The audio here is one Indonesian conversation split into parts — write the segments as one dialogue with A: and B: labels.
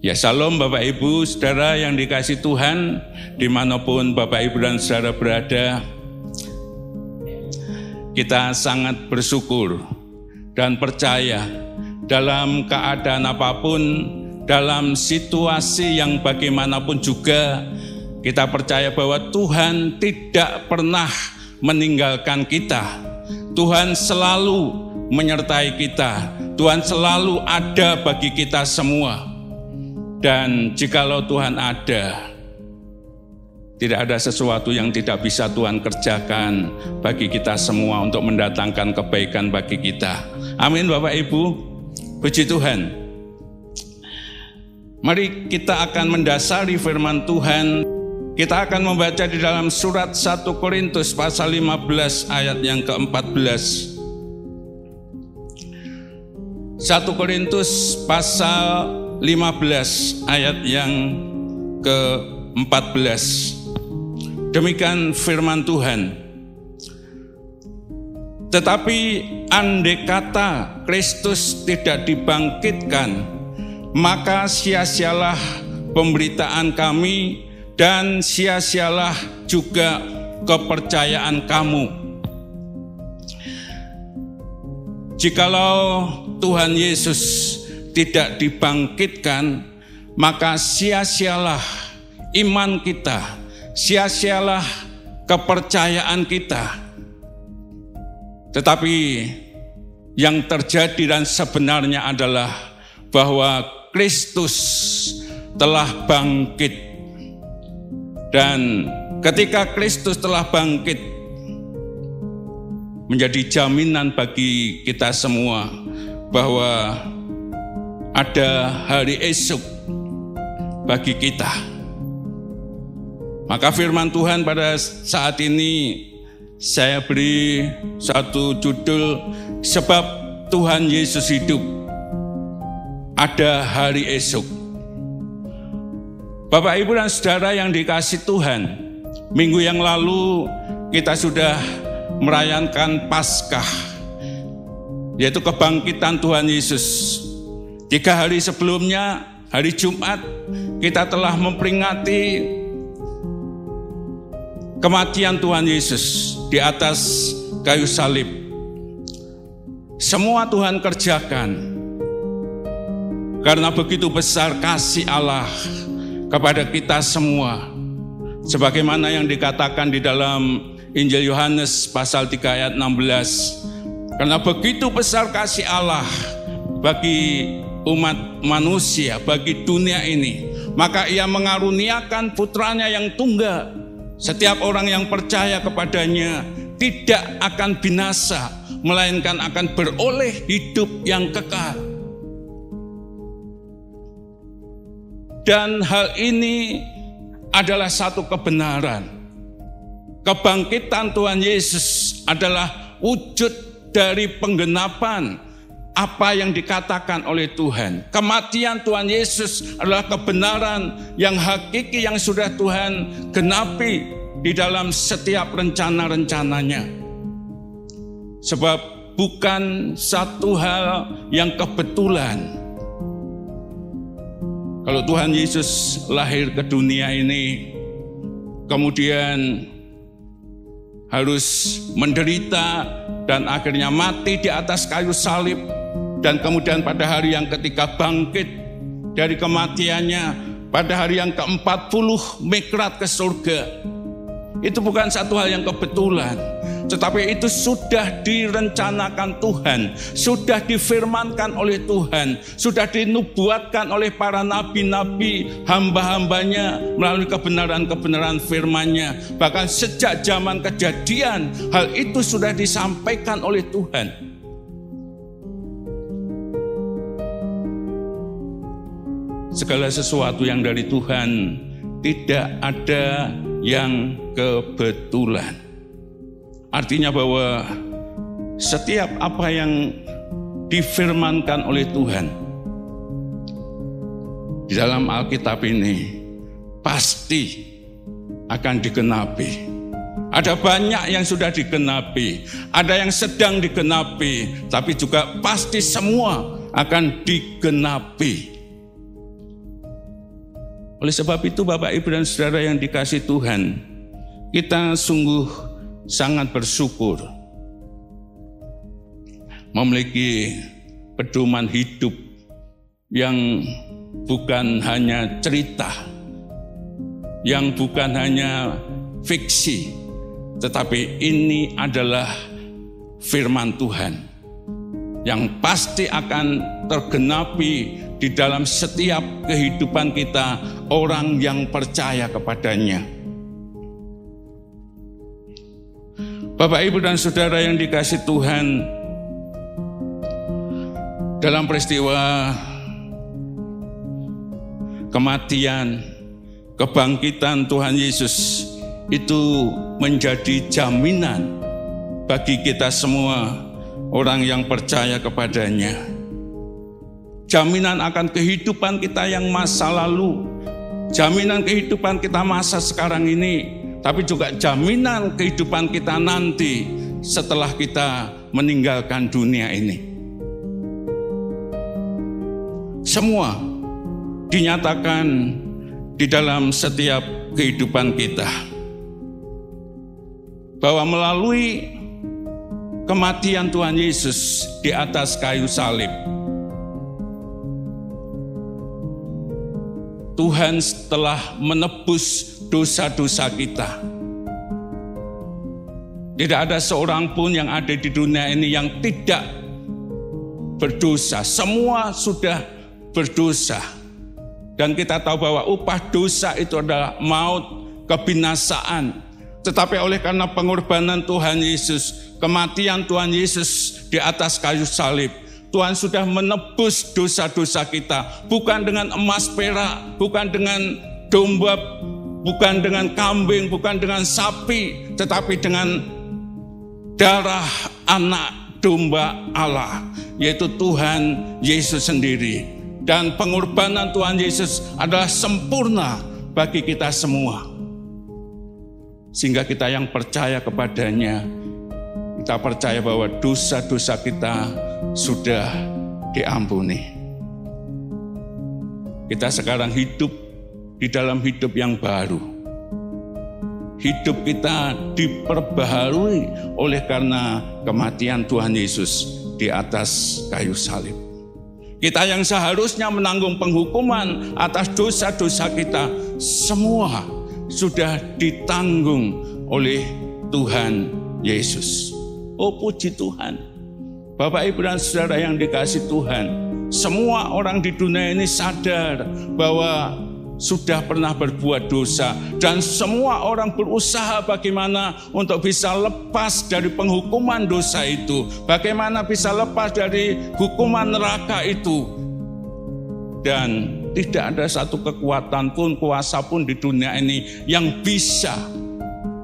A: Ya salam Bapak Ibu, saudara yang dikasih Tuhan, di mana pun Bapak Ibu dan saudara berada, kita sangat bersyukur dan percaya dalam keadaan apa pun, dalam situasi yang bagaimanapun juga, kita percaya bahwa Tuhan tidak pernah meninggalkan kita. Tuhan selalu menyertai kita. Tuhan selalu ada bagi kita semua. Dan jikalau Tuhan ada, tidak ada sesuatu yang tidak bisa Tuhan kerjakan bagi kita semua untuk mendatangkan kebaikan bagi kita. Amin Bapak Ibu. Puji Tuhan. Mari kita akan mendasari firman Tuhan. Kita akan membaca di dalam surat 1 Korintus pasal 15 ayat yang ke-14. 1 Korintus pasal 15 ayat yang ke-14. Demikian firman Tuhan. Tetapi andai kata Kristus tidak dibangkitkan, maka sia-sialah pemberitaan kami dan sia-sialah juga kepercayaan kamu. Jikalau Tuhan Yesus tidak dibangkitkan, maka sia-sialah iman kita, sia-sialah kepercayaan kita. Tetapi yang terjadi dan sebenarnya adalah bahwa Kristus telah bangkit. Dan ketika Kristus telah bangkit, menjadi jaminan bagi kita semua bahwa ada hari esok bagi kita. Maka firman Tuhan pada saat ini saya beri satu judul sebab Tuhan Yesus hidup. Ada hari esok. Bapak Ibu dan Saudara yang dikasih Tuhan, minggu yang lalu kita sudah merayakan Paskah, yaitu kebangkitan Tuhan Yesus Tiga hari sebelumnya, hari Jumat, kita telah memperingati kematian Tuhan Yesus di atas kayu salib. Semua Tuhan kerjakan karena begitu besar kasih Allah kepada kita semua. Sebagaimana yang dikatakan di dalam Injil Yohanes pasal 3 ayat 16. Karena begitu besar kasih Allah bagi umat manusia, bagi dunia ini. Maka ia mengaruniakan putranya yang tunggal. Setiap orang yang percaya kepadanya tidak akan binasa, melainkan akan beroleh hidup yang kekal. Dan hal ini adalah satu kebenaran. Kebangkitan Tuhan Yesus adalah wujud dari penggenapan apa yang dikatakan oleh Tuhan. Kematian Tuhan Yesus adalah kebenaran yang hakiki yang sudah Tuhan genapi di dalam setiap rencana-rencananya. Sebab bukan satu hal yang kebetulan. Kalau Tuhan Yesus lahir ke dunia ini, kemudian harus menderita dan akhirnya mati di atas kayu salib dan kemudian pada hari yang ketiga bangkit dari kematiannya, pada hari yang ke-40 mikrat ke surga. Itu bukan satu hal yang kebetulan, tetapi itu sudah direncanakan Tuhan, sudah difirmankan oleh Tuhan, sudah dinubuatkan oleh para nabi-nabi, hamba-hambanya melalui kebenaran-kebenaran firman-Nya. Bahkan sejak zaman kejadian, hal itu sudah disampaikan oleh Tuhan. Segala sesuatu yang dari Tuhan tidak ada yang kebetulan. Artinya bahwa setiap apa yang difirmankan oleh Tuhan di dalam Alkitab ini pasti akan digenapi. Ada banyak yang sudah digenapi, ada yang sedang digenapi, tapi juga pasti semua akan digenapi Oleh sebab itu Bapak Ibu dan Saudara yang dikasih Tuhan, kita sungguh sangat bersyukur memiliki pedoman hidup yang bukan hanya cerita, yang bukan hanya fiksi, tetapi ini adalah firman Tuhan yang pasti akan tergenapi di dalam setiap kehidupan kita orang yang percaya kepadanya. Bapak, Ibu, dan Saudara yang dikasih Tuhan, dalam peristiwa kematian, kebangkitan Tuhan Yesus itu menjadi jaminan bagi kita semua orang yang percaya kepadanya jaminan akan kehidupan kita yang masa lalu, jaminan kehidupan kita masa sekarang ini, tapi juga jaminan kehidupan kita nanti setelah kita meninggalkan dunia ini. Semua dinyatakan di dalam setiap kehidupan kita. Bahwa melalui kematian Tuhan Yesus di atas kayu salib, Tuhan telah menebus dosa-dosa kita. Tidak ada seorang pun yang ada di dunia ini yang tidak berdosa. Semua sudah berdosa. Dan kita tahu bahwa upah dosa itu adalah maut, kebinasaan. Tetapi oleh karena pengorbanan Tuhan Yesus, kematian Tuhan Yesus di atas kayu salib, Tuhan sudah menebus dosa-dosa kita, bukan dengan emas perak, bukan dengan domba, bukan dengan kambing, bukan dengan sapi, tetapi dengan darah anak domba Allah, yaitu Tuhan Yesus sendiri. Dan pengorbanan Tuhan Yesus adalah sempurna bagi kita semua. Sehingga kita yang percaya kepadanya, kita percaya bahwa dosa-dosa kita sudah diampuni. Kita sekarang hidup di dalam hidup yang baru. Hidup kita diperbaharui oleh karena kematian Tuhan Yesus di atas kayu salib. Kita yang seharusnya menanggung penghukuman atas dosa-dosa kita, semua sudah ditanggung oleh Tuhan Yesus. Oh puji Tuhan. Bapak Ibu dan Saudara yang dikasih Tuhan, semua orang di dunia ini sadar bahwa sudah pernah berbuat dosa dan semua orang berusaha bagaimana untuk bisa lepas dari penghukuman dosa itu, bagaimana bisa lepas dari hukuman neraka itu. Dan tidak ada satu kekuatan pun, kuasa pun di dunia ini yang bisa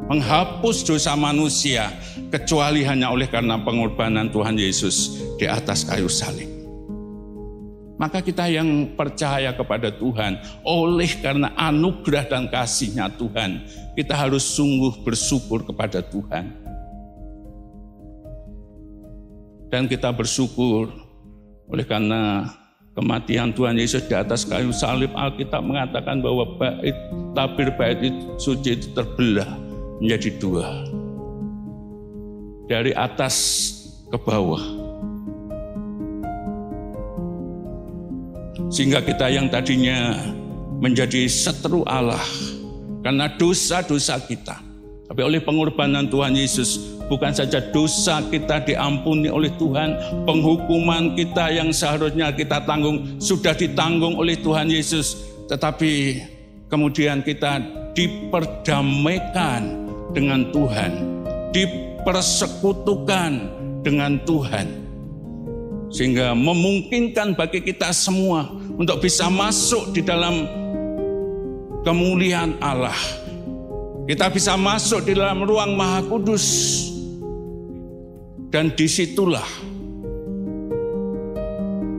A: menghapus dosa manusia kecuali hanya oleh karena pengorbanan Tuhan Yesus di atas kayu salib. Maka kita yang percaya kepada Tuhan, oleh karena anugerah dan kasihnya Tuhan, kita harus sungguh bersyukur kepada Tuhan. Dan kita bersyukur oleh karena kematian Tuhan Yesus di atas kayu salib, Alkitab mengatakan bahwa bait, tabir bait suci itu terbelah menjadi dua dari atas ke bawah. Sehingga kita yang tadinya menjadi seteru Allah karena dosa-dosa kita. Tapi oleh pengorbanan Tuhan Yesus, bukan saja dosa kita diampuni oleh Tuhan, penghukuman kita yang seharusnya kita tanggung sudah ditanggung oleh Tuhan Yesus, tetapi kemudian kita diperdamaikan dengan Tuhan, persekutukan dengan Tuhan. Sehingga memungkinkan bagi kita semua untuk bisa masuk di dalam kemuliaan Allah. Kita bisa masuk di dalam ruang maha kudus. Dan di situlah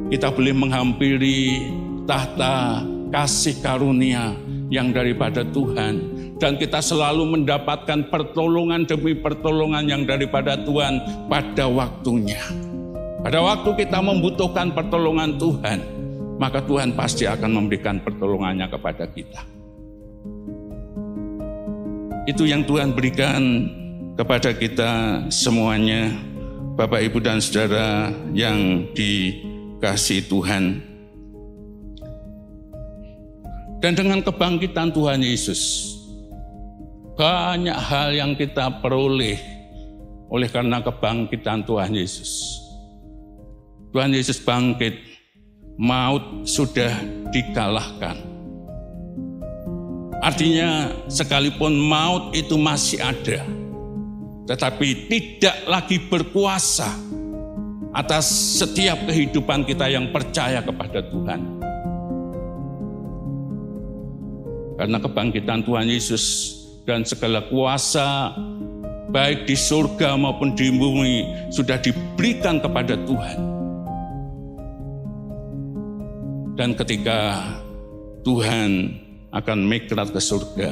A: kita boleh menghampiri tahta kasih karunia yang daripada Tuhan dan kita selalu mendapatkan pertolongan demi pertolongan yang daripada Tuhan pada waktunya. Pada waktu kita membutuhkan pertolongan Tuhan, maka Tuhan pasti akan memberikan pertolongannya kepada kita. Itu yang Tuhan berikan kepada kita semuanya, Bapak, Ibu, dan saudara yang dikasih Tuhan. Dan dengan kebangkitan Tuhan Yesus, banyak hal yang kita peroleh oleh karena kebangkitan Tuhan Yesus. Tuhan Yesus bangkit, maut sudah dikalahkan. Artinya sekalipun maut itu masih ada, tetapi tidak lagi berkuasa atas setiap kehidupan kita yang percaya kepada Tuhan. Karena kebangkitan Tuhan Yesus dan segala kuasa baik di surga maupun di bumi sudah diberikan kepada Tuhan. Dan ketika Tuhan akan mikrat ke surga,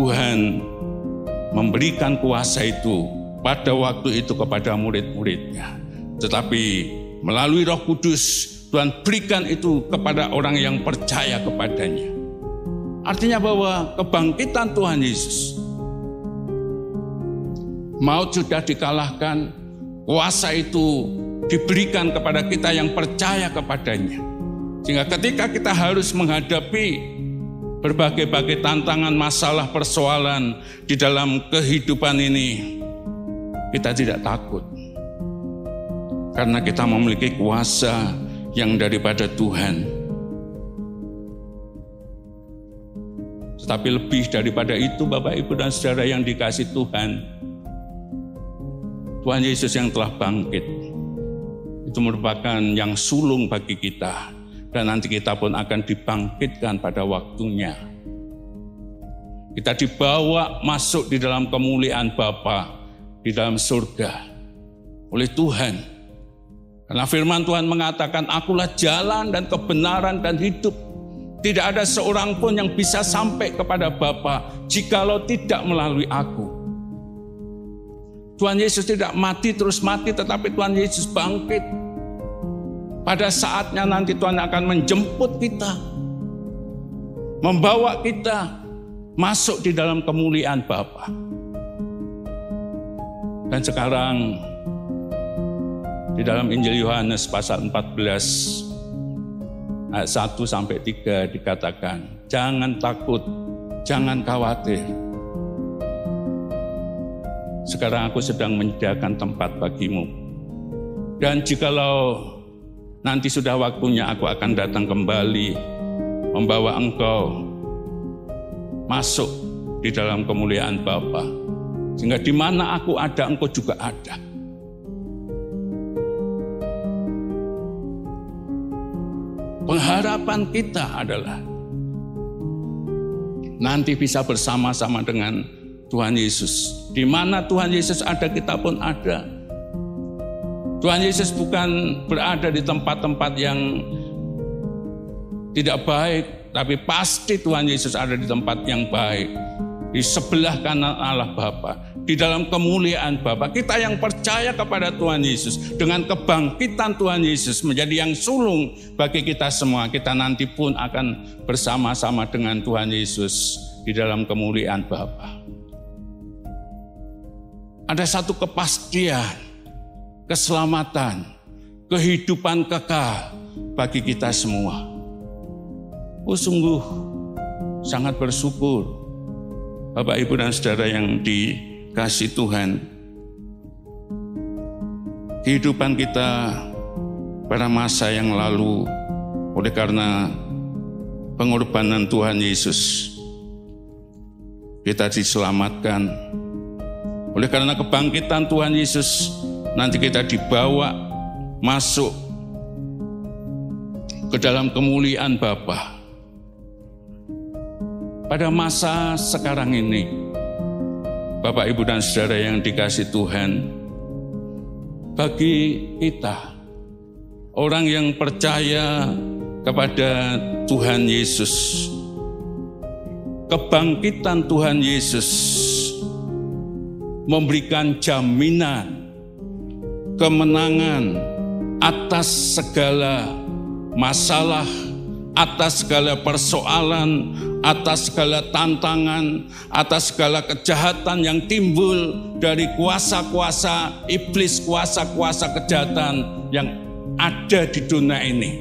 A: Tuhan memberikan kuasa itu pada waktu itu kepada murid-muridnya. Tetapi melalui roh kudus Tuhan berikan itu kepada orang yang percaya kepadanya. Artinya bahwa kebangkitan Tuhan Yesus. Maut sudah dikalahkan, kuasa itu diberikan kepada kita yang percaya kepadanya. Sehingga ketika kita harus menghadapi berbagai-bagai tantangan, masalah, persoalan di dalam kehidupan ini, kita tidak takut. Karena kita memiliki kuasa yang daripada Tuhan Tetapi lebih daripada itu Bapak Ibu dan Saudara yang dikasih Tuhan. Tuhan Yesus yang telah bangkit. Itu merupakan yang sulung bagi kita. Dan nanti kita pun akan dibangkitkan pada waktunya. Kita dibawa masuk di dalam kemuliaan Bapa di dalam surga oleh Tuhan. Karena firman Tuhan mengatakan, akulah jalan dan kebenaran dan hidup. Tidak ada seorang pun yang bisa sampai kepada Bapa jikalau tidak melalui aku. Tuhan Yesus tidak mati terus mati tetapi Tuhan Yesus bangkit. Pada saatnya nanti Tuhan akan menjemput kita. Membawa kita masuk di dalam kemuliaan Bapa. Dan sekarang di dalam Injil Yohanes pasal 14 ayat 1 sampai 3 dikatakan, jangan takut, jangan khawatir. Sekarang aku sedang menyediakan tempat bagimu. Dan jikalau nanti sudah waktunya aku akan datang kembali membawa engkau masuk di dalam kemuliaan Bapa. Sehingga di mana aku ada, engkau juga ada. Pengharapan kita adalah nanti bisa bersama-sama dengan Tuhan Yesus. Di mana Tuhan Yesus ada, kita pun ada. Tuhan Yesus bukan berada di tempat-tempat yang tidak baik, tapi pasti Tuhan Yesus ada di tempat yang baik. Di sebelah kanan Allah Bapa di dalam kemuliaan Bapa. Kita yang percaya kepada Tuhan Yesus dengan kebangkitan Tuhan Yesus menjadi yang sulung bagi kita semua. Kita nanti pun akan bersama-sama dengan Tuhan Yesus di dalam kemuliaan Bapa. Ada satu kepastian, keselamatan, kehidupan kekal bagi kita semua. Oh sungguh sangat bersyukur Bapak Ibu dan Saudara yang di kasih Tuhan. Kehidupan kita pada masa yang lalu oleh karena pengorbanan Tuhan Yesus kita diselamatkan. Oleh karena kebangkitan Tuhan Yesus nanti kita dibawa masuk ke dalam kemuliaan Bapa. Pada masa sekarang ini, Bapak, Ibu, dan saudara yang dikasih Tuhan, bagi kita, orang yang percaya kepada Tuhan Yesus, kebangkitan Tuhan Yesus memberikan jaminan kemenangan atas segala masalah, atas segala persoalan, atas segala tantangan, atas segala kejahatan yang timbul dari kuasa-kuasa iblis, kuasa-kuasa kejahatan yang ada di dunia ini.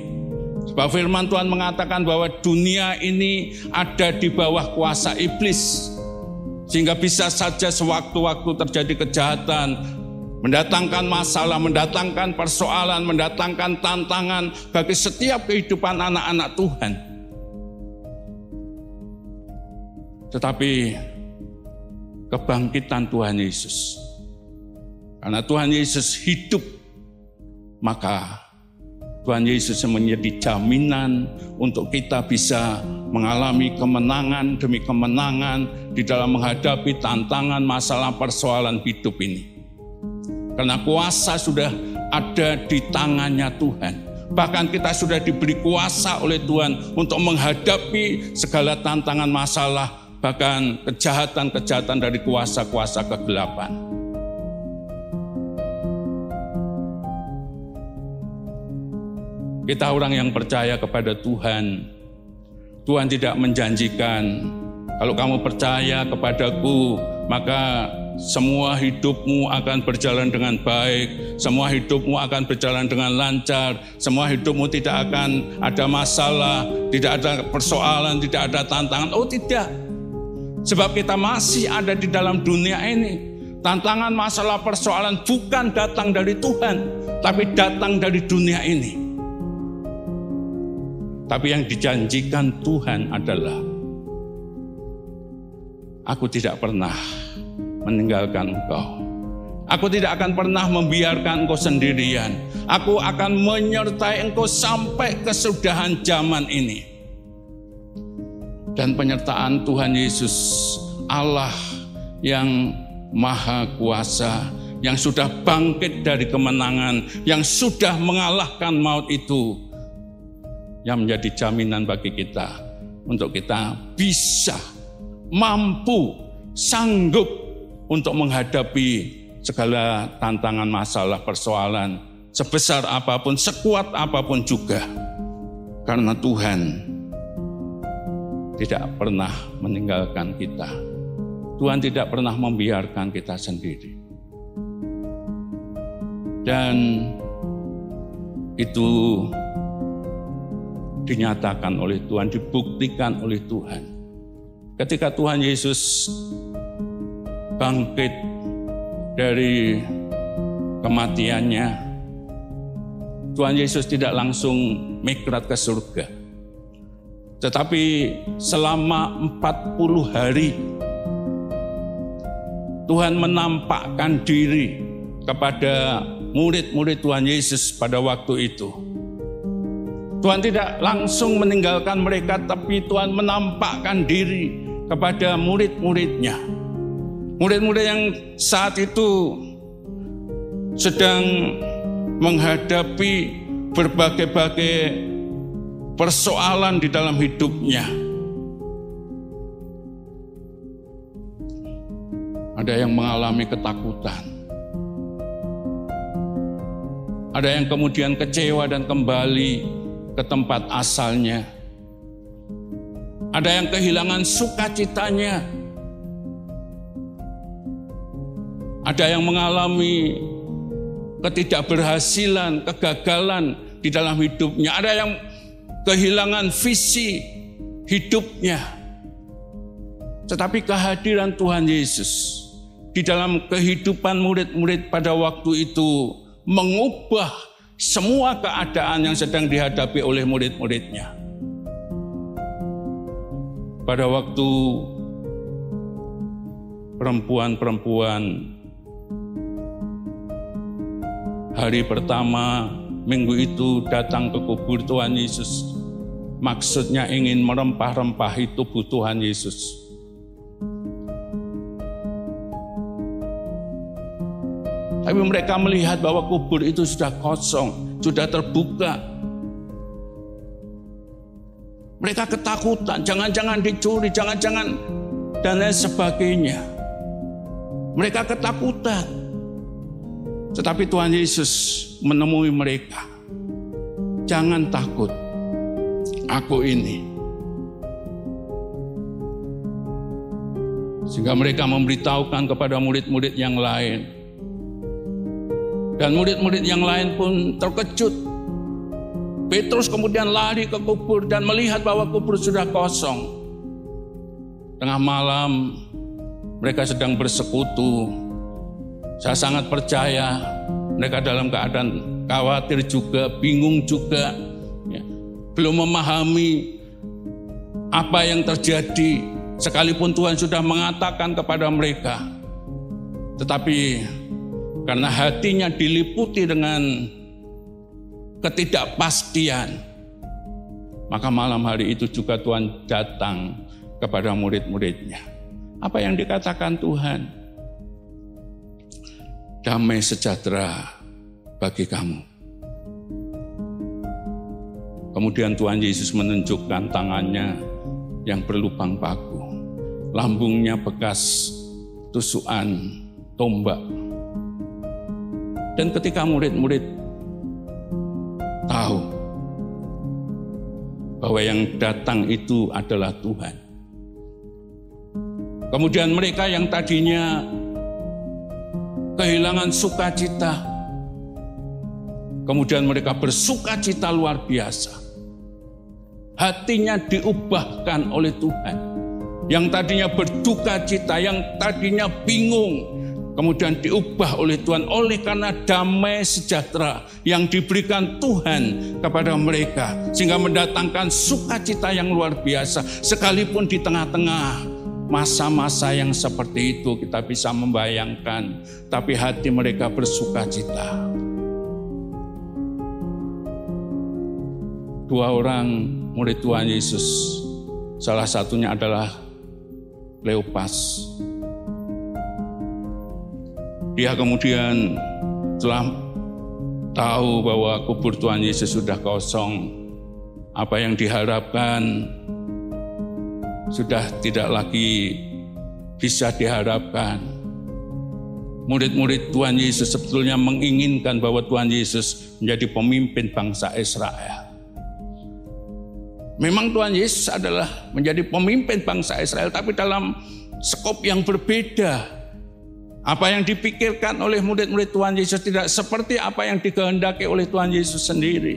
A: Sebab firman Tuhan mengatakan bahwa dunia ini ada di bawah kuasa iblis. Sehingga bisa saja sewaktu-waktu terjadi kejahatan, mendatangkan masalah, mendatangkan persoalan, mendatangkan tantangan bagi setiap kehidupan anak-anak Tuhan. Tetapi kebangkitan Tuhan Yesus, karena Tuhan Yesus hidup, maka Tuhan Yesus menjadi jaminan untuk kita bisa mengalami kemenangan demi kemenangan di dalam menghadapi tantangan masalah persoalan hidup ini. Karena kuasa sudah ada di tangannya Tuhan. Bahkan kita sudah diberi kuasa oleh Tuhan untuk menghadapi segala tantangan masalah, bahkan kejahatan-kejahatan dari kuasa-kuasa kegelapan. Kita orang yang percaya kepada Tuhan, Tuhan tidak menjanjikan, kalau kamu percaya kepadaku, maka semua hidupmu akan berjalan dengan baik, semua hidupmu akan berjalan dengan lancar, semua hidupmu tidak akan ada masalah, tidak ada persoalan, tidak ada tantangan. Oh tidak, sebab kita masih ada di dalam dunia ini. Tantangan, masalah, persoalan bukan datang dari Tuhan, tapi datang dari dunia ini. Tapi yang dijanjikan Tuhan adalah, aku tidak pernah meninggalkan engkau. Aku tidak akan pernah membiarkan engkau sendirian. Aku akan menyertai engkau sampai kesudahan zaman ini. Dan penyertaan Tuhan Yesus, Allah yang maha kuasa, yang sudah bangkit dari kemenangan, yang sudah mengalahkan maut itu, yang menjadi jaminan bagi kita untuk kita bisa mampu sanggup untuk menghadapi segala tantangan masalah persoalan sebesar apa pun, sekuat apa pun juga. Karena Tuhan tidak pernah meninggalkan kita. Tuhan tidak pernah membiarkan kita sendiri. Dan itu dinyatakan oleh Tuhan, dibuktikan oleh Tuhan. Ketika Tuhan Yesus bangkit dari kematiannya, Tuhan Yesus tidak langsung mikrat ke surga. Tetapi selama 40 hari Tuhan menampakkan diri kepada murid-murid Tuhan Yesus pada waktu itu. Tuhan tidak langsung meninggalkan mereka, tapi Tuhan menampakkan diri kepada murid-muridnya. Murid-murid yang saat itu sedang menghadapi berbagai-bagai persoalan di dalam hidupnya. Ada yang mengalami ketakutan. Ada yang kemudian kecewa dan kembali ke tempat asalnya. Ada yang kehilangan sukacitanya Ada yang mengalami ketidakberhasilan, kegagalan di dalam hidupnya. Ada yang kehilangan visi hidupnya. Tetapi kehadiran Tuhan Yesus di dalam kehidupan murid-murid pada waktu itu mengubah semua keadaan yang sedang dihadapi oleh murid-muridnya. Pada waktu perempuan-perempuan Hari pertama minggu itu datang ke kubur Tuhan Yesus. Maksudnya ingin merempah-rempahi tubuh Tuhan Yesus. Tapi mereka melihat bahwa kubur itu sudah kosong, sudah terbuka. Mereka ketakutan, jangan-jangan dicuri, jangan-jangan dan lain sebagainya. Mereka ketakutan. Tetapi Tuhan Yesus menemui mereka. Jangan takut. Aku ini. Sehingga mereka memberitahukan kepada murid-murid yang lain. Dan murid-murid yang lain pun terkejut. Petrus kemudian lari ke kubur dan melihat bahwa kubur sudah kosong. Tengah malam mereka sedang bersekutu. Saya sangat percaya mereka dalam keadaan khawatir juga, bingung juga. Belum memahami apa yang terjadi Sekalipun Tuhan sudah mengatakan kepada mereka, tetapi karena hatinya diliputi dengan ketidakpastian, maka malam hari itu juga Tuhan datang kepada murid-muridnya. Apa yang dikatakan Tuhan? Damai sejahtera bagi kamu. Kemudian Tuhan Yesus menunjukkan tangannya yang berlubang paku. Lambungnya bekas tusukan tombak. Dan ketika murid-murid tahu bahwa yang datang itu adalah Tuhan. Kemudian mereka yang tadinya kehilangan sukacita, kemudian mereka bersukacita luar biasa hatinya diubahkan oleh Tuhan. Yang tadinya berduka cita, yang tadinya bingung, kemudian diubah oleh Tuhan oleh karena damai sejahtera yang diberikan Tuhan kepada mereka sehingga mendatangkan sukacita yang luar biasa sekalipun di tengah-tengah masa-masa yang seperti itu kita bisa membayangkan tapi hati mereka bersukacita dua orang murid Tuhan Yesus. Salah satunya adalah Leopas. Dia kemudian telah tahu bahwa kubur Tuhan Yesus sudah kosong. Apa yang diharapkan sudah tidak lagi bisa diharapkan. Murid-murid Tuhan Yesus sebetulnya menginginkan bahwa Tuhan Yesus menjadi pemimpin bangsa Israel. Memang Tuhan Yesus adalah menjadi pemimpin bangsa Israel, tapi dalam skop yang berbeda. Apa yang dipikirkan oleh murid-murid Tuhan Yesus tidak seperti apa yang dikehendaki oleh Tuhan Yesus sendiri.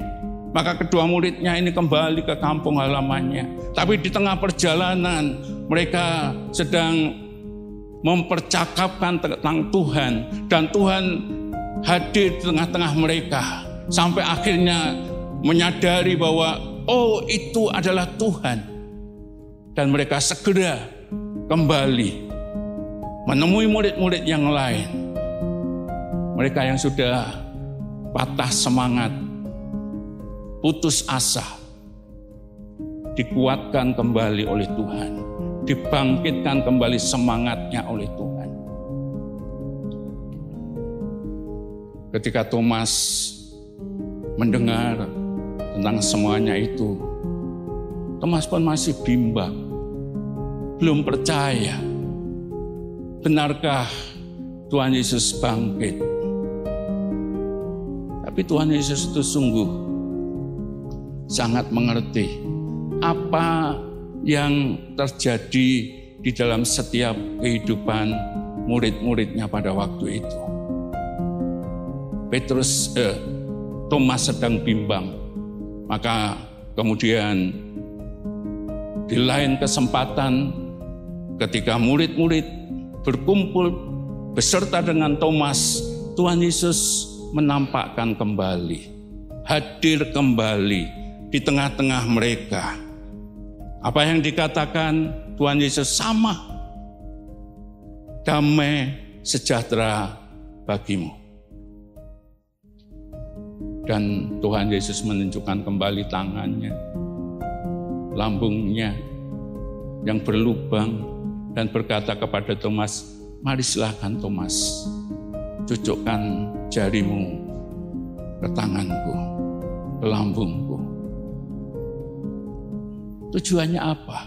A: Maka kedua muridnya ini kembali ke kampung halamannya. Tapi di tengah perjalanan mereka sedang mempercakapkan tentang Tuhan. Dan Tuhan hadir di tengah-tengah mereka. Sampai akhirnya menyadari bahwa oh itu adalah Tuhan. Dan mereka segera kembali menemui murid-murid yang lain. Mereka yang sudah patah semangat, putus asa, dikuatkan kembali oleh Tuhan, dibangkitkan kembali semangatnya oleh Tuhan. Ketika Thomas mendengar tentang semuanya itu. Thomas pun masih bimbang, belum percaya. Benarkah Tuhan Yesus bangkit? Tapi Tuhan Yesus itu sungguh sangat mengerti apa yang terjadi di dalam setiap kehidupan murid-muridnya pada waktu itu. Petrus, eh, Thomas sedang bimbang. Maka kemudian di lain kesempatan ketika murid-murid berkumpul beserta dengan Thomas, Tuhan Yesus menampakkan kembali, hadir kembali di tengah-tengah mereka. Apa yang dikatakan Tuhan Yesus sama, damai sejahtera bagimu. Dan Tuhan Yesus menunjukkan kembali tangannya, lambungnya yang berlubang dan berkata kepada Thomas, mari silahkan Thomas, cucukkan jarimu ke tanganku, ke lambungku. Tujuannya apa?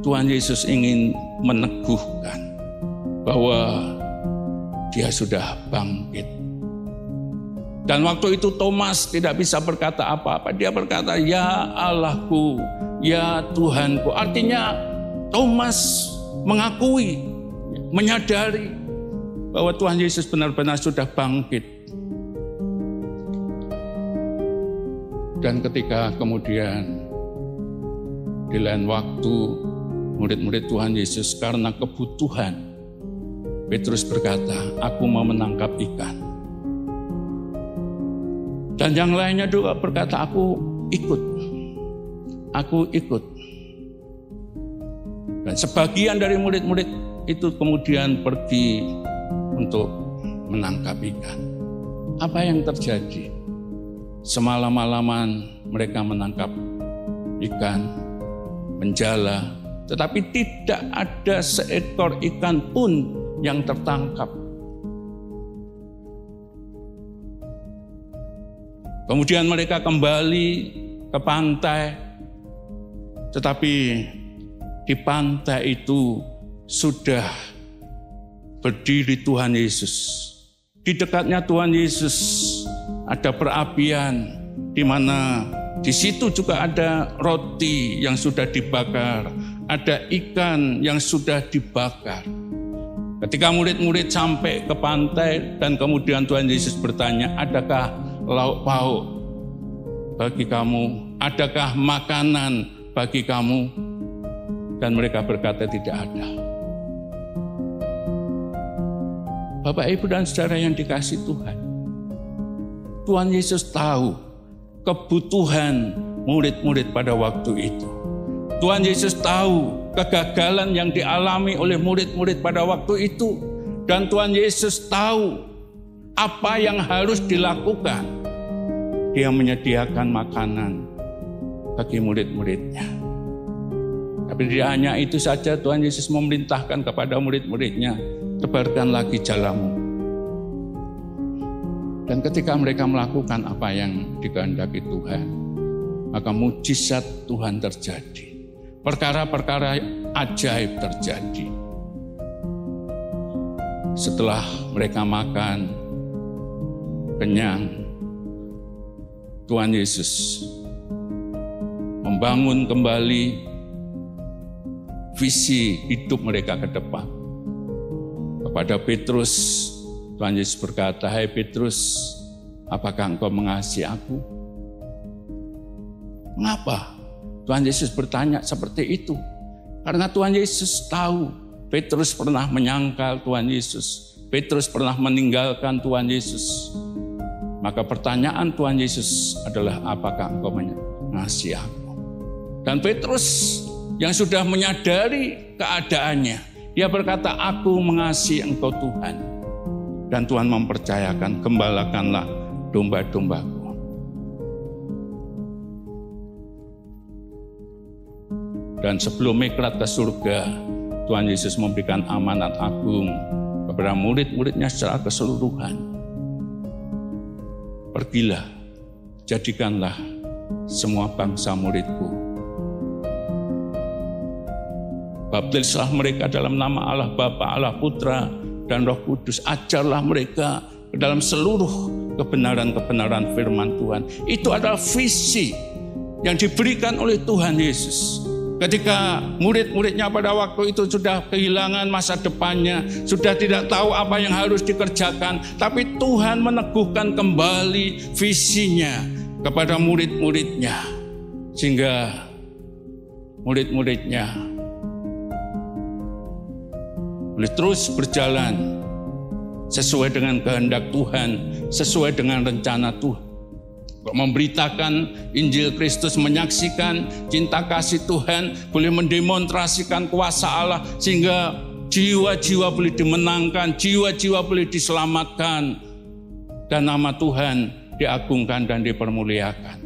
A: Tuhan Yesus ingin meneguhkan bahwa dia sudah bangkit Dan waktu itu Thomas tidak bisa berkata apa-apa. Dia berkata, "Ya Allahku, ya Tuhanku." Artinya Thomas mengakui, menyadari bahwa Tuhan Yesus benar-benar sudah bangkit. Dan ketika kemudian di lain waktu murid-murid Tuhan Yesus karena kebutuhan, Petrus berkata, aku mau menangkap ikan. Dan yang lainnya juga berkata, aku ikut. Aku ikut. Dan sebagian dari murid-murid itu kemudian pergi untuk menangkap ikan. Apa yang terjadi? Semalam-malaman mereka menangkap ikan, menjala, tetapi tidak ada seekor ikan pun yang tertangkap. Kemudian mereka kembali ke pantai, tetapi di pantai itu sudah berdiri Tuhan Yesus. Di dekatnya Tuhan Yesus ada perapian di mana di situ juga ada roti yang sudah dibakar, ada ikan yang sudah dibakar. Ketika murid-murid sampai ke pantai dan kemudian Tuhan Yesus bertanya, adakah lauk pauk bagi kamu? Adakah makanan bagi kamu? Dan mereka berkata tidak ada. Bapak, Ibu, dan saudara yang dikasih Tuhan. Tuhan Yesus tahu kebutuhan murid-murid pada waktu itu. Tuhan Yesus tahu kegagalan yang dialami oleh murid-murid pada waktu itu. Dan Tuhan Yesus tahu apa yang harus dilakukan. Dia menyediakan makanan bagi murid-muridnya. Tapi tidak hanya itu saja Tuhan Yesus memerintahkan kepada murid-muridnya, tebarkan lagi jalamu dan ketika mereka melakukan apa yang dikehendaki Tuhan, maka mujizat Tuhan terjadi. Perkara-perkara ajaib terjadi. Setelah mereka makan, kenyang, Tuhan Yesus membangun kembali visi hidup mereka ke depan. Kepada Petrus Tuhan Yesus berkata, Hai Petrus, apakah engkau mengasihi aku? Mengapa? Tuhan Yesus bertanya seperti itu. Karena Tuhan Yesus tahu Petrus pernah menyangkal Tuhan Yesus. Petrus pernah meninggalkan Tuhan Yesus. Maka pertanyaan Tuhan Yesus adalah apakah engkau mengasihi aku? Dan Petrus yang sudah menyadari keadaannya, dia berkata, aku mengasihi engkau Tuhan dan Tuhan mempercayakan, gembalakanlah domba-dombaku. Dan sebelum mikrat ke surga, Tuhan Yesus memberikan amanat agung kepada murid-muridnya secara keseluruhan. Pergilah, jadikanlah semua bangsa muridku. Baptislah mereka dalam nama Allah Bapa, Allah Putra, dan Roh Kudus. Ajarlah mereka ke dalam seluruh kebenaran-kebenaran firman Tuhan. Itu adalah visi yang diberikan oleh Tuhan Yesus. Ketika murid-muridnya pada waktu itu sudah kehilangan masa depannya, sudah tidak tahu apa yang harus dikerjakan, tapi Tuhan meneguhkan kembali visinya kepada murid-muridnya, sehingga murid-muridnya boleh terus berjalan sesuai dengan kehendak Tuhan, sesuai dengan rencana Tuhan. Memberitakan Injil Kristus, menyaksikan cinta kasih Tuhan, boleh mendemonstrasikan kuasa Allah sehingga jiwa-jiwa boleh dimenangkan, jiwa-jiwa boleh diselamatkan, dan nama Tuhan diagungkan dan dipermuliakan.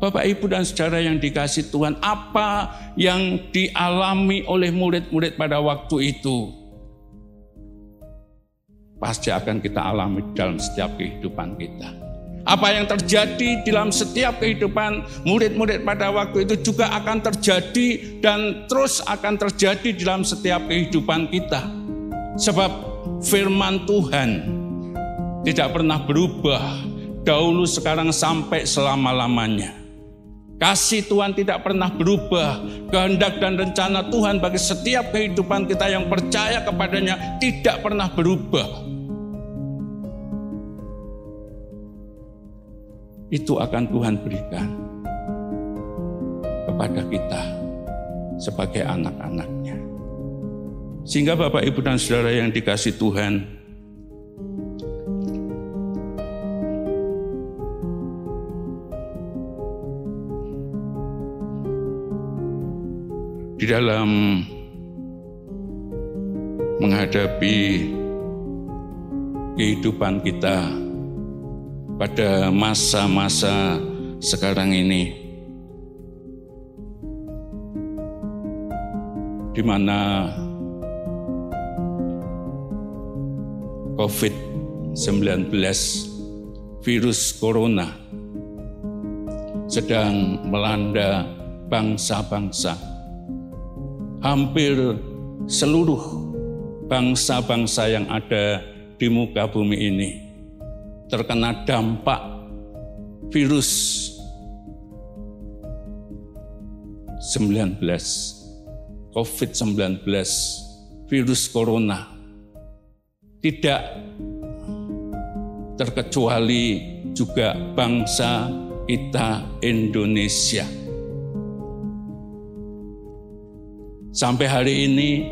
A: Bapak, Ibu, dan saudara yang dikasih Tuhan, apa yang dialami oleh murid-murid pada waktu itu? Pasti akan kita alami dalam setiap kehidupan kita. Apa yang terjadi dalam setiap kehidupan murid-murid pada waktu itu juga akan terjadi dan terus akan terjadi dalam setiap kehidupan kita. Sebab firman Tuhan tidak pernah berubah, dahulu sekarang sampai selama-lamanya. Kasih Tuhan tidak pernah berubah. Kehendak dan rencana Tuhan bagi setiap kehidupan kita yang percaya kepadanya tidak pernah berubah. Itu akan Tuhan berikan kepada kita sebagai anak-anaknya. Sehingga Bapak, Ibu, dan Saudara yang dikasih Tuhan, di dalam menghadapi kehidupan kita pada masa-masa sekarang ini. Di mana COVID-19 virus corona sedang melanda bangsa-bangsa. Hampir seluruh bangsa-bangsa yang ada di muka bumi ini terkena dampak virus 19 COVID-19 virus corona tidak terkecuali juga bangsa kita Indonesia Sampai hari ini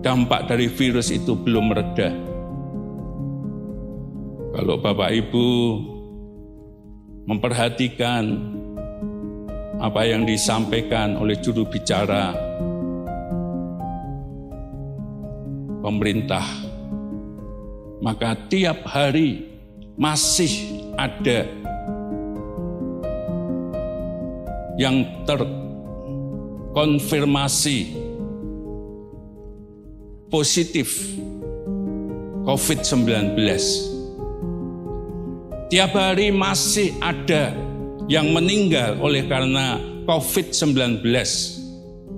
A: dampak dari virus itu belum reda. Kalau Bapak Ibu memperhatikan apa yang disampaikan oleh juru bicara pemerintah, maka tiap hari masih ada yang ter konfirmasi positif COVID-19. Tiap hari masih ada yang meninggal oleh karena COVID-19.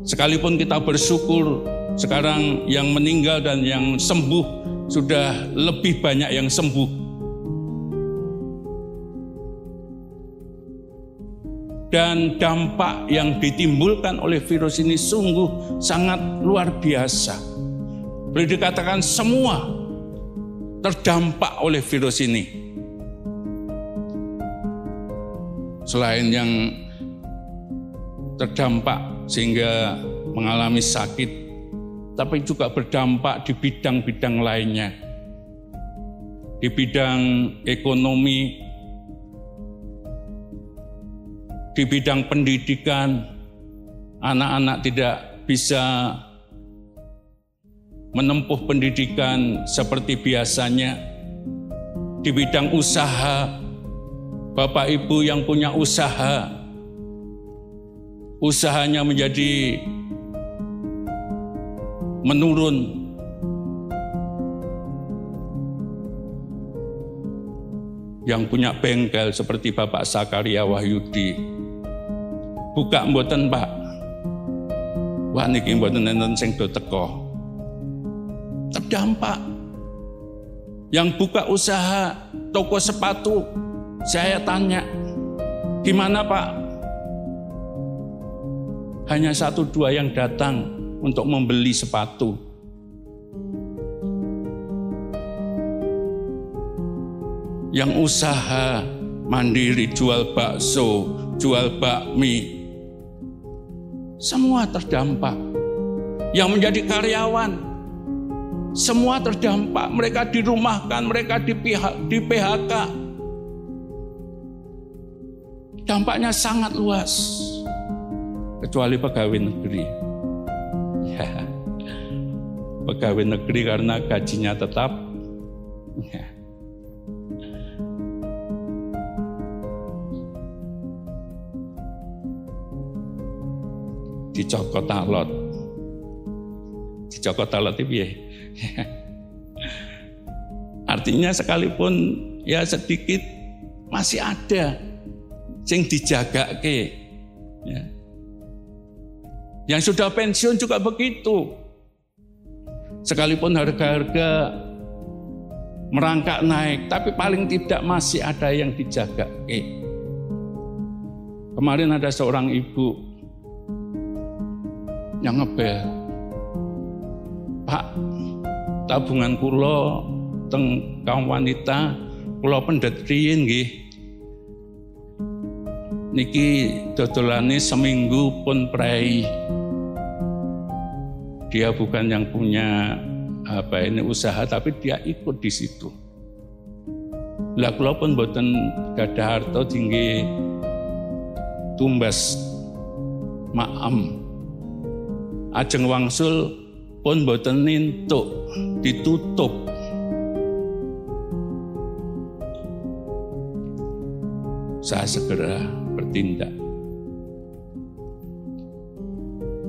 A: Sekalipun kita bersyukur sekarang yang meninggal dan yang sembuh sudah lebih banyak yang sembuh. dan dampak yang ditimbulkan oleh virus ini sungguh sangat luar biasa. Boleh dikatakan semua terdampak oleh virus ini. Selain yang terdampak sehingga mengalami sakit, tapi juga berdampak di bidang-bidang lainnya. Di bidang ekonomi, di bidang pendidikan, anak-anak tidak bisa menempuh pendidikan seperti biasanya. Di bidang usaha, Bapak Ibu yang punya usaha, usahanya menjadi menurun. Yang punya bengkel seperti Bapak Sakaria Wahyudi, buka mboten Pak. Wah niki mboten enten sing do teko. Terdampak. Yang buka usaha toko sepatu, saya tanya, gimana Pak? Hanya satu dua yang datang untuk membeli sepatu. Yang usaha mandiri jual bakso, jual bakmi, semua terdampak. Yang menjadi karyawan, semua terdampak. Mereka dirumahkan, mereka di, PHK. Dampaknya sangat luas. Kecuali pegawai negeri. Ya. Pegawai negeri karena gajinya tetap. Ya dicokot talot. Dicokot talot itu ya. Artinya sekalipun ya sedikit masih ada sing dijaga ke. Ya. Yang sudah pensiun juga begitu. Sekalipun harga-harga merangkak naik, tapi paling tidak masih ada yang dijaga. Eh. Kemarin ada seorang ibu yang ngebel. Pak, tabungan kulo teng kaum wanita kulo pendet riyin nggih. Niki dodolane seminggu pun prei. Dia bukan yang punya apa ini usaha tapi dia ikut di situ. Lah kula pun boten gadah harta tinggi tumbas maam. Ajeng wangsul pun boten nintuk ditutup. Saya segera bertindak.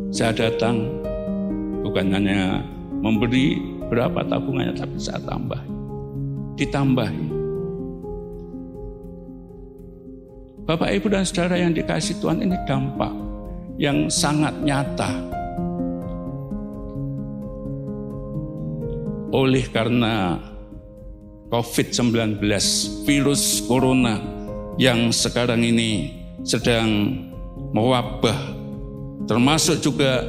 A: Saya datang bukan hanya memberi berapa tabungannya tapi saya tambah. Ditambah Bapak Ibu dan Saudara yang dikasih Tuhan ini dampak yang sangat nyata. Oleh karena COVID-19 virus corona yang sekarang ini sedang mewabah termasuk juga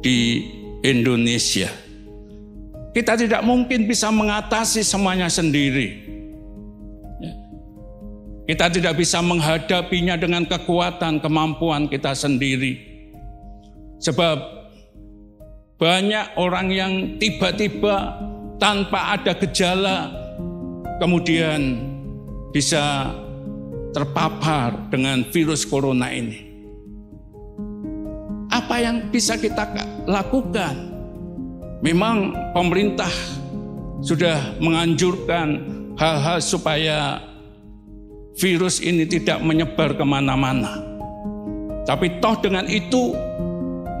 A: di Indonesia kita tidak mungkin bisa mengatasi semuanya sendiri. Ya. Kita tidak bisa menghadapinya dengan kekuatan, kemampuan kita sendiri. Sebab banyak orang yang tiba-tiba tanpa ada gejala kemudian bisa terpapar dengan virus corona ini. Apa yang bisa kita lakukan? Memang pemerintah sudah menganjurkan hal-hal supaya virus ini tidak menyebar ke mana-mana. Tapi toh dengan itu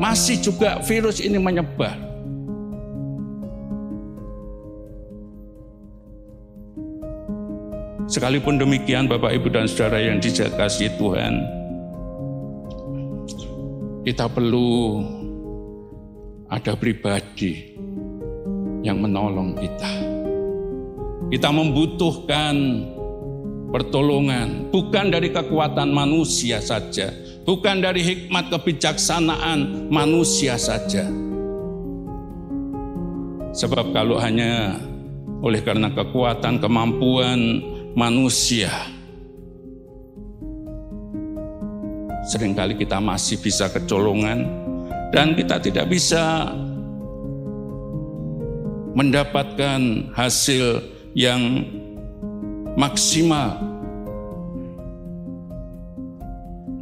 A: masih juga virus ini menyebar. Sekalipun demikian Bapak Ibu dan Saudara yang dikasihi Tuhan, kita perlu ada pribadi yang menolong kita. Kita membutuhkan pertolongan, bukan dari kekuatan manusia saja, bukan dari hikmat kebijaksanaan manusia saja. Sebab kalau hanya oleh karena kekuatan kemampuan manusia, sering kali kita masih bisa kecolongan dan kita tidak bisa mendapatkan hasil yang maksimal.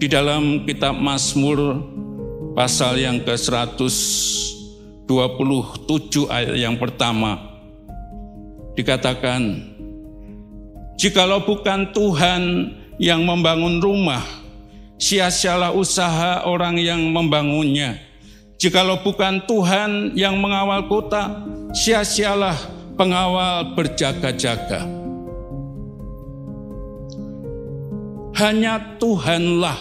A: Di dalam kitab Mazmur pasal yang ke-127 ayat yang pertama dikatakan Jikalau bukan Tuhan yang membangun rumah, sia-sialah usaha orang yang membangunnya. Jikalau bukan Tuhan yang mengawal kota, sia-sialah pengawal berjaga-jaga. Hanya Tuhanlah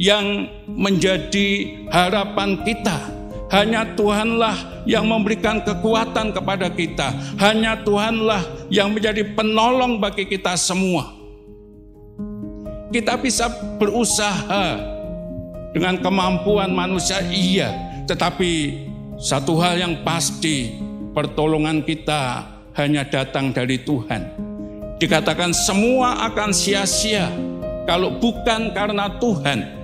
A: yang menjadi harapan kita. Hanya Tuhanlah yang memberikan kekuatan kepada kita. Hanya Tuhanlah yang menjadi penolong bagi kita semua. Kita bisa berusaha dengan kemampuan manusia, iya, tetapi satu hal yang pasti, pertolongan kita hanya datang dari Tuhan. Dikatakan semua akan sia-sia kalau bukan karena Tuhan.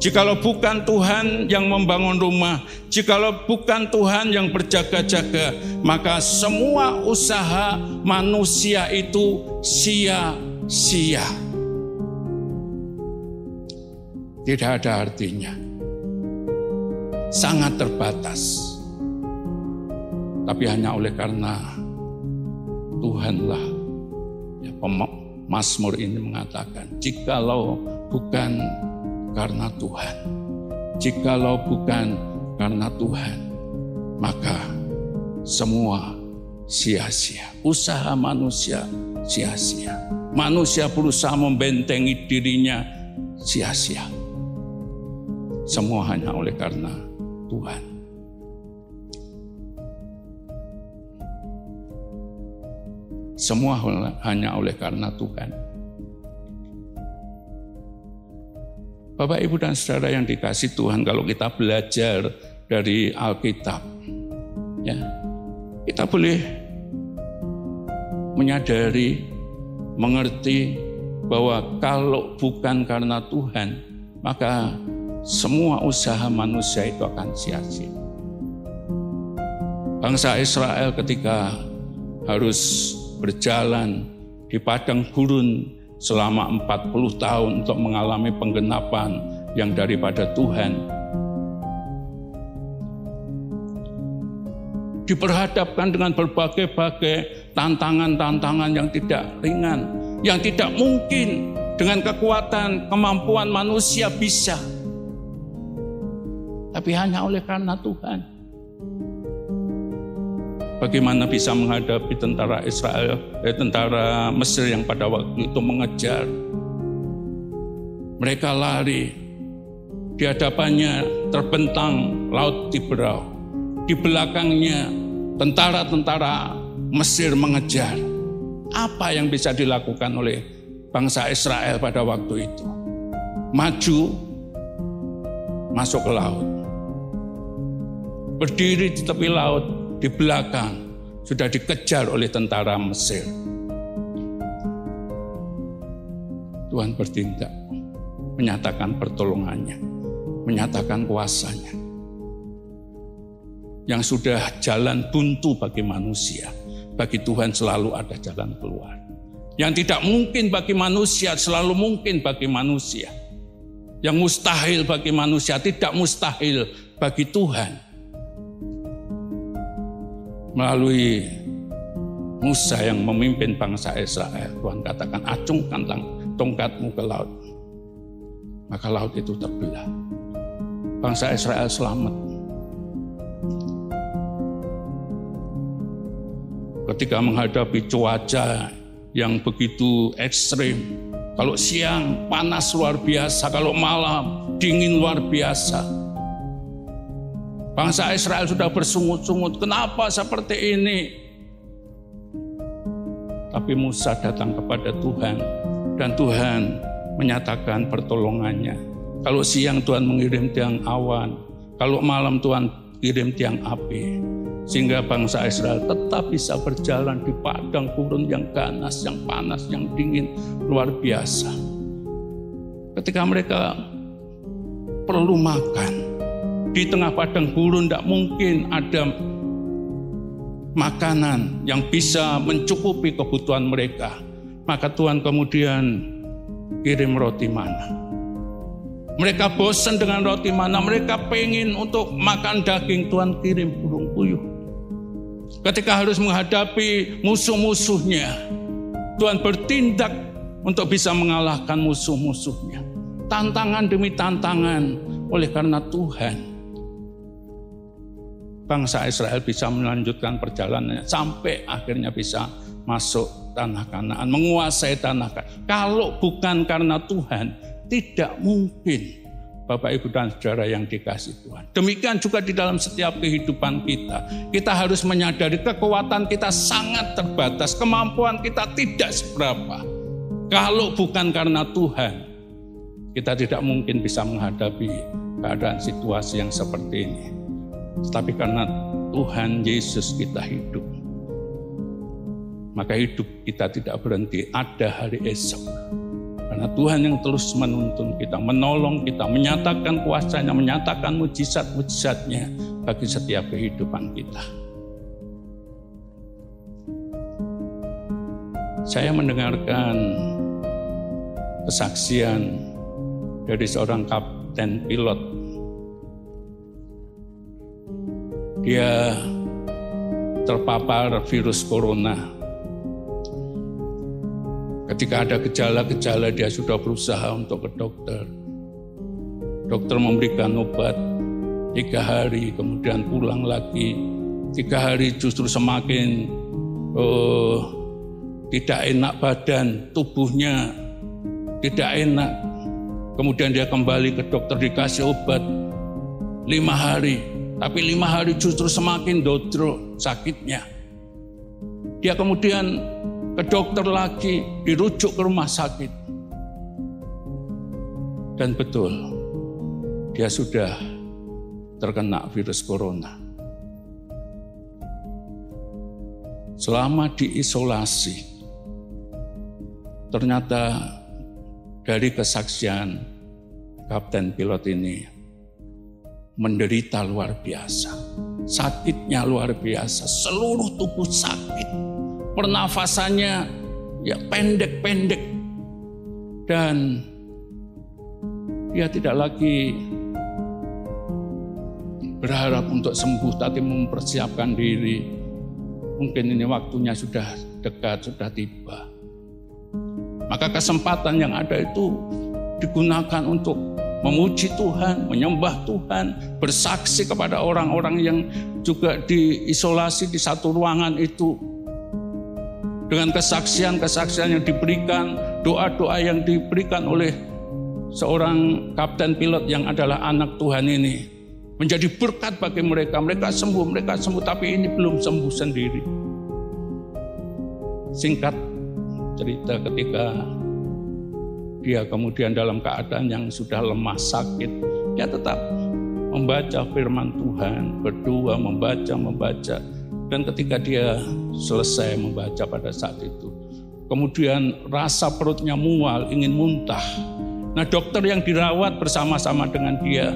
A: Jikalau bukan Tuhan yang membangun rumah, jikalau bukan Tuhan yang berjaga-jaga, maka semua usaha manusia itu sia-sia. Tidak ada artinya. Sangat terbatas tapi hanya oleh karena Tuhanlah ya, Mazmur ini mengatakan jikalau bukan karena Tuhan. Jikalau bukan karena Tuhan maka semua sia-sia. Usaha manusia sia-sia. Manusia berusaha membentengi dirinya sia-sia. Semua hanya oleh karena Tuhan. Semua hanya oleh karena Tuhan. Bapak, Ibu, dan Saudara yang dikasih Tuhan, kalau kita belajar dari Alkitab, ya, kita boleh menyadari, mengerti bahwa kalau bukan karena Tuhan, maka semua usaha manusia itu akan sia-sia. Bangsa Israel ketika harus berjalan di padang gurun selama 40 tahun untuk mengalami penggenapan yang daripada Tuhan. Diperhadapkan dengan berbagai-bagai tantangan-tantangan yang tidak ringan, yang tidak mungkin dengan kekuatan, kemampuan manusia bisa. Tapi hanya oleh karena Tuhan. Bagaimana bisa menghadapi tentara Israel, eh, tentara Mesir yang pada waktu itu mengejar. Mereka lari, di hadapannya terbentang laut Tiberau. Di belakangnya tentara-tentara Mesir mengejar. Apa yang bisa dilakukan oleh bangsa Israel pada waktu itu? Maju, masuk ke laut. Berdiri di tepi laut, di belakang sudah dikejar oleh tentara Mesir. Tuhan bertindak, menyatakan pertolongannya, menyatakan kuasanya. Yang sudah jalan buntu bagi manusia, bagi Tuhan selalu ada jalan keluar. Yang tidak mungkin bagi manusia, selalu mungkin bagi manusia. Yang mustahil bagi manusia, tidak mustahil bagi Tuhan melalui Musa yang memimpin bangsa Israel. Tuhan katakan, acungkan tongkatmu ke laut. Maka laut itu terbelah. Bangsa Israel selamat. Ketika menghadapi cuaca yang begitu ekstrim, kalau siang panas luar biasa, kalau malam dingin luar biasa, Bangsa Israel sudah bersungut-sungut, kenapa seperti ini? Tapi Musa datang kepada Tuhan dan Tuhan menyatakan pertolongannya. Kalau siang Tuhan mengirim tiang awan, kalau malam Tuhan kirim tiang api. Sehingga bangsa Israel tetap bisa berjalan di padang gurun yang ganas, yang panas, yang dingin, luar biasa. Ketika mereka perlu makan, di tengah padang gurun tidak mungkin ada makanan yang bisa mencukupi kebutuhan mereka. Maka Tuhan kemudian kirim roti mana. Mereka bosan dengan roti mana, mereka pengen untuk makan daging, Tuhan kirim burung puyuh. Ketika harus menghadapi musuh-musuhnya, Tuhan bertindak untuk bisa mengalahkan musuh-musuhnya. Tantangan demi tantangan oleh karena Tuhan bangsa Israel bisa melanjutkan perjalanannya sampai akhirnya bisa masuk tanah Kanaan, menguasai tanah Kanaan. Kalau bukan karena Tuhan, tidak mungkin Bapak Ibu dan Saudara yang dikasih Tuhan. Demikian juga di dalam setiap kehidupan kita. Kita harus menyadari kekuatan kita sangat terbatas, kemampuan kita tidak seberapa. Kalau bukan karena Tuhan, kita tidak mungkin bisa menghadapi keadaan situasi yang seperti ini. Tetapi karena Tuhan Yesus kita hidup, maka hidup kita tidak berhenti. Ada hari esok. Karena Tuhan yang terus menuntun kita, menolong kita, menyatakan kuasanya, menyatakan mujizat-mujizatnya bagi setiap kehidupan kita. Saya mendengarkan kesaksian dari seorang kapten pilot dia terpapar virus corona. Ketika ada gejala-gejala dia sudah berusaha untuk ke dokter. Dokter memberikan obat tiga hari, kemudian pulang lagi. Tiga hari justru semakin oh, tidak enak badan, tubuhnya tidak enak. Kemudian dia kembali ke dokter dikasih obat lima hari, tapi lima hari justru semakin dodro sakitnya. Dia kemudian ke dokter lagi, dirujuk ke rumah sakit. Dan betul, dia sudah terkena virus corona. Selama diisolasi, ternyata dari kesaksian kapten pilot ini menderita luar biasa. Sakitnya luar biasa, seluruh tubuh sakit. Pernafasannya ya pendek-pendek. Dan dia tidak lagi berharap untuk sembuh, tapi mempersiapkan diri. Mungkin ini waktunya sudah dekat, sudah tiba. Maka kesempatan yang ada itu digunakan untuk memuji Tuhan, menyembah Tuhan, bersaksi kepada orang-orang yang juga diisolasi di satu ruangan itu. Dengan kesaksian-kesaksian yang diberikan, doa-doa yang diberikan oleh seorang kapten pilot yang adalah anak Tuhan ini menjadi berkat bagi mereka. Mereka sembuh, mereka sembuh, tapi ini belum sembuh sendiri. Singkat cerita ketika dia kemudian dalam keadaan yang sudah lemah sakit, dia tetap membaca firman Tuhan, berdoa, membaca, membaca. Dan ketika dia selesai membaca pada saat itu, kemudian rasa perutnya mual, ingin muntah. Nah dokter yang dirawat bersama-sama dengan dia,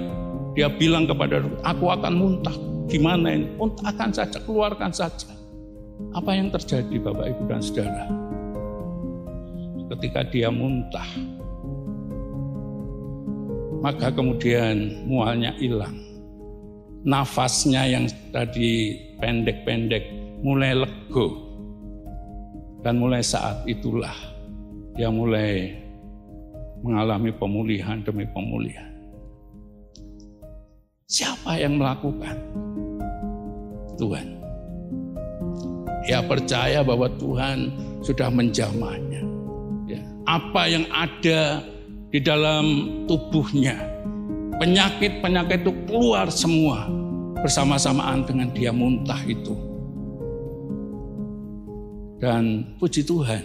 A: dia bilang kepada aku akan muntah. Gimana ini? Muntahkan saja, keluarkan saja. Apa yang terjadi Bapak Ibu dan Saudara? Ketika dia muntah, maka kemudian mualnya hilang. Nafasnya yang tadi pendek-pendek mulai lego. Dan mulai saat itulah dia mulai mengalami pemulihan demi pemulihan. Siapa yang melakukan? Tuhan. Dia percaya bahwa Tuhan sudah menjamahnya. Ya. Apa yang ada di dalam tubuhnya. Penyakit-penyakit itu keluar semua bersama-samaan dengan dia muntah itu. Dan puji Tuhan,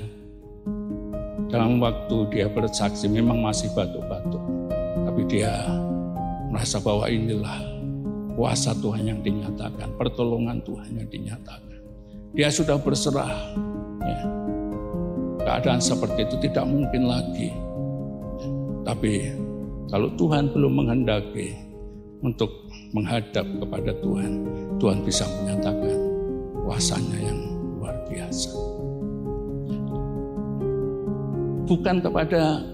A: dalam waktu dia bersaksi memang masih batuk-batuk. Tapi dia merasa bahwa inilah kuasa Tuhan yang dinyatakan, pertolongan Tuhan yang dinyatakan. Dia sudah berserah. Ya. Keadaan seperti itu tidak mungkin lagi tapi kalau Tuhan belum menghendaki untuk menghadap kepada Tuhan, Tuhan bisa menyatakan kuasanya yang luar biasa. Bukan kepada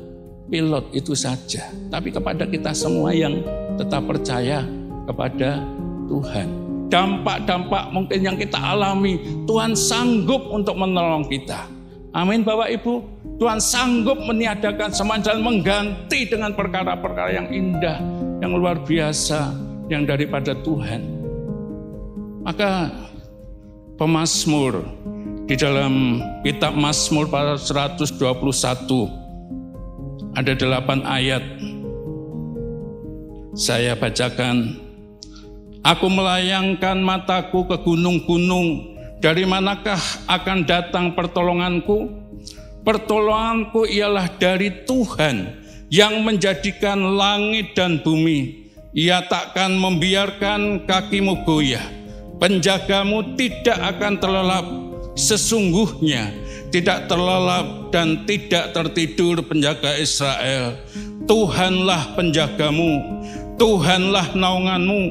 A: pilot itu saja, tapi kepada kita semua yang tetap percaya kepada Tuhan. Dampak-dampak mungkin yang kita alami, Tuhan sanggup untuk menolong kita. Amin Bapak Ibu. Tuhan sanggup meniadakan semua dan mengganti dengan perkara-perkara yang indah, yang luar biasa, yang daripada Tuhan. Maka pemazmur di dalam kitab Mazmur pada 121 ada delapan ayat. Saya bacakan. Aku melayangkan mataku ke gunung-gunung. Dari manakah akan datang pertolonganku? Pertolonganku ialah dari Tuhan yang menjadikan langit dan bumi. Ia takkan membiarkan kakimu goyah. Penjagamu tidak akan terlelap. Sesungguhnya tidak terlelap dan tidak tertidur penjaga Israel. Tuhanlah penjagamu, Tuhanlah naunganmu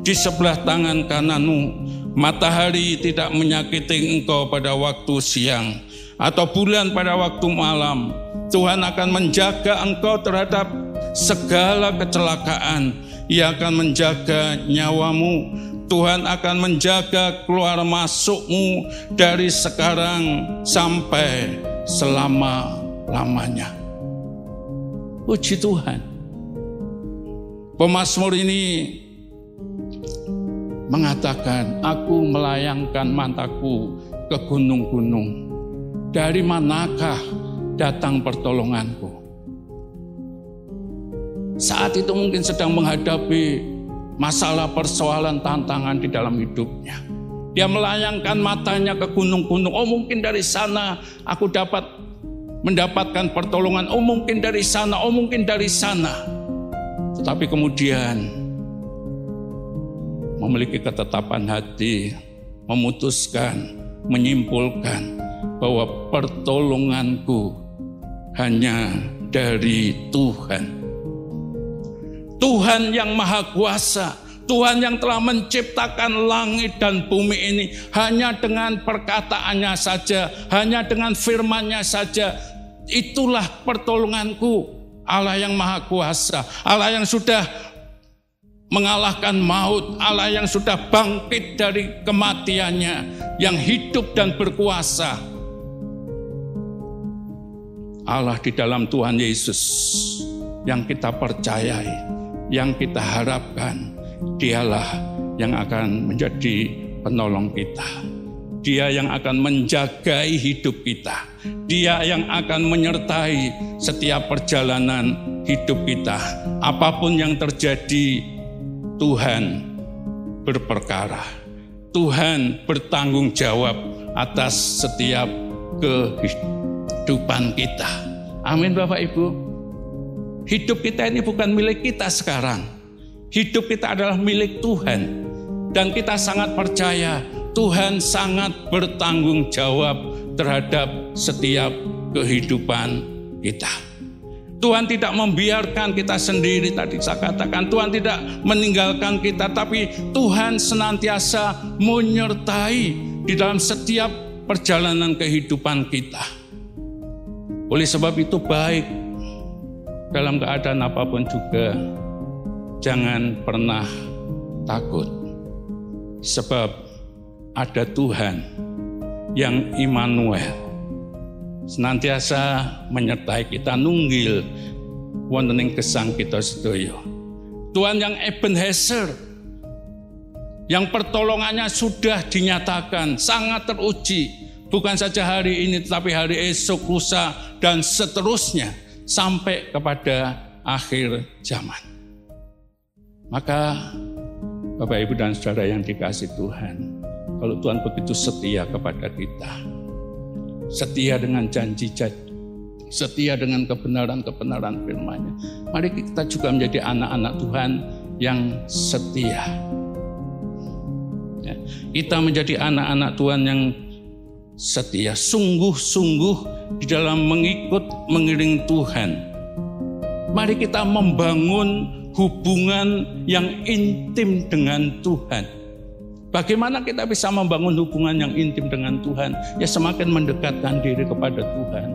A: di sebelah tangan kananmu. Matahari tidak menyakiti engkau pada waktu siang atau bulan pada waktu malam. Tuhan akan menjaga engkau terhadap segala kecelakaan. Ia akan menjaga nyawamu. Tuhan akan menjaga keluar masukmu dari sekarang sampai selama-lamanya. Puji Tuhan. Pemasmur ini mengatakan, aku melayangkan mataku ke gunung-gunung dari manakah datang pertolonganku? Saat itu mungkin sedang menghadapi masalah persoalan tantangan di dalam hidupnya. Dia melayangkan matanya ke gunung-gunung. Oh mungkin dari sana aku dapat mendapatkan pertolongan. Oh mungkin dari sana, oh mungkin dari sana. Tetapi kemudian memiliki ketetapan hati, memutuskan, menyimpulkan bahwa pertolonganku hanya dari Tuhan. Tuhan yang maha kuasa, Tuhan yang telah menciptakan langit dan bumi ini hanya dengan perkataannya saja, hanya dengan firmannya saja. Itulah pertolonganku. Allah yang maha kuasa, Allah yang sudah mengalahkan maut, Allah yang sudah bangkit dari kematiannya, yang hidup dan berkuasa. Allah di dalam Tuhan Yesus yang kita percayai, yang kita harapkan, Dialah yang akan menjadi penolong kita. Dia yang akan menjagai hidup kita. Dia yang akan menyertai setiap perjalanan hidup kita. Apa pun yang terjadi, Tuhan berperkara. Tuhan bertanggung jawab atas setiap kehidupan kita. Amin Bapak Ibu. Hidup kita ini bukan milik kita sekarang Hidup kita adalah milik Tuhan. Dan kita sangat percaya Tuhan sangat bertanggung jawab terhadap setiap kehidupan kita. Tuhan tidak membiarkan kita sendiri tadi saya katakan Tuhan tidak meninggalkan kita tapi Tuhan senantiasa menyertai di dalam setiap perjalanan kehidupan kita. Oleh sebab itu baik dalam keadaan apa pun juga jangan pernah takut. Sebab ada Tuhan yang Immanuel senantiasa menyertai kita nunggil wonten ing gesang kita sedaya. Tuhan yang Ebenezer yang pertolongannya sudah dinyatakan sangat teruji bukan saja hari ini tetapi hari esok lusa dan seterusnya sampai kepada akhir zaman. Maka Bapak Ibu dan Saudara yang dikasih Tuhan, kalau Tuhan begitu setia kepada kita, setia dengan janji-janji, setia dengan kebenaran-kebenaran firman-Nya, mari kita juga menjadi anak-anak Tuhan yang setia. Ya, kita menjadi anak-anak Tuhan yang setia, sungguh-sungguh di dalam mengikut mengiring Tuhan. Mari kita membangun hubungan yang intim dengan Tuhan. Bagaimana kita bisa membangun hubungan yang intim dengan Tuhan? Ya semakin mendekatkan diri kepada Tuhan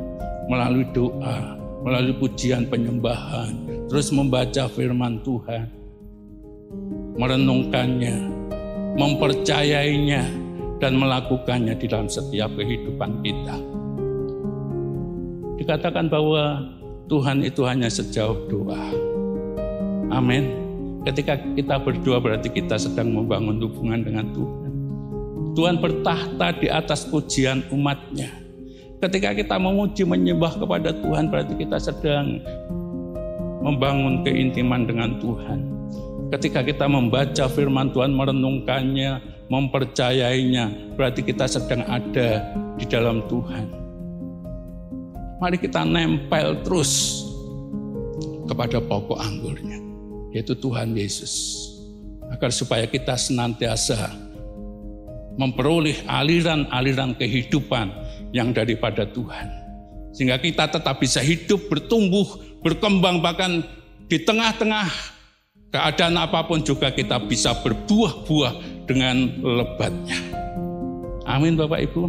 A: melalui doa, melalui pujian penyembahan, terus membaca firman Tuhan, merenungkannya, mempercayainya, dan melakukannya di dalam setiap kehidupan kita. Dikatakan bahwa Tuhan itu hanya sejauh doa. Amin. Ketika kita berdoa berarti kita sedang membangun hubungan dengan Tuhan. Tuhan bertahta di atas pujian umatnya. Ketika kita memuji menyembah kepada Tuhan berarti kita sedang membangun keintiman dengan Tuhan. Ketika kita membaca firman Tuhan, merenungkannya, mempercayainya, berarti kita sedang ada di dalam Tuhan. Mari kita nempel terus kepada pokok anggurnya yaitu Tuhan Yesus. Agar supaya kita senantiasa memperoleh aliran-aliran kehidupan yang daripada Tuhan. Sehingga kita tetap bisa hidup, bertumbuh, berkembang, bahkan di tengah-tengah keadaan apa pun juga kita bisa berbuah-buah dengan lebatnya. Amin Bapak Ibu.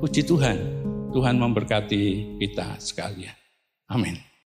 A: Puji Tuhan. Tuhan memberkati kita sekalian. Amin.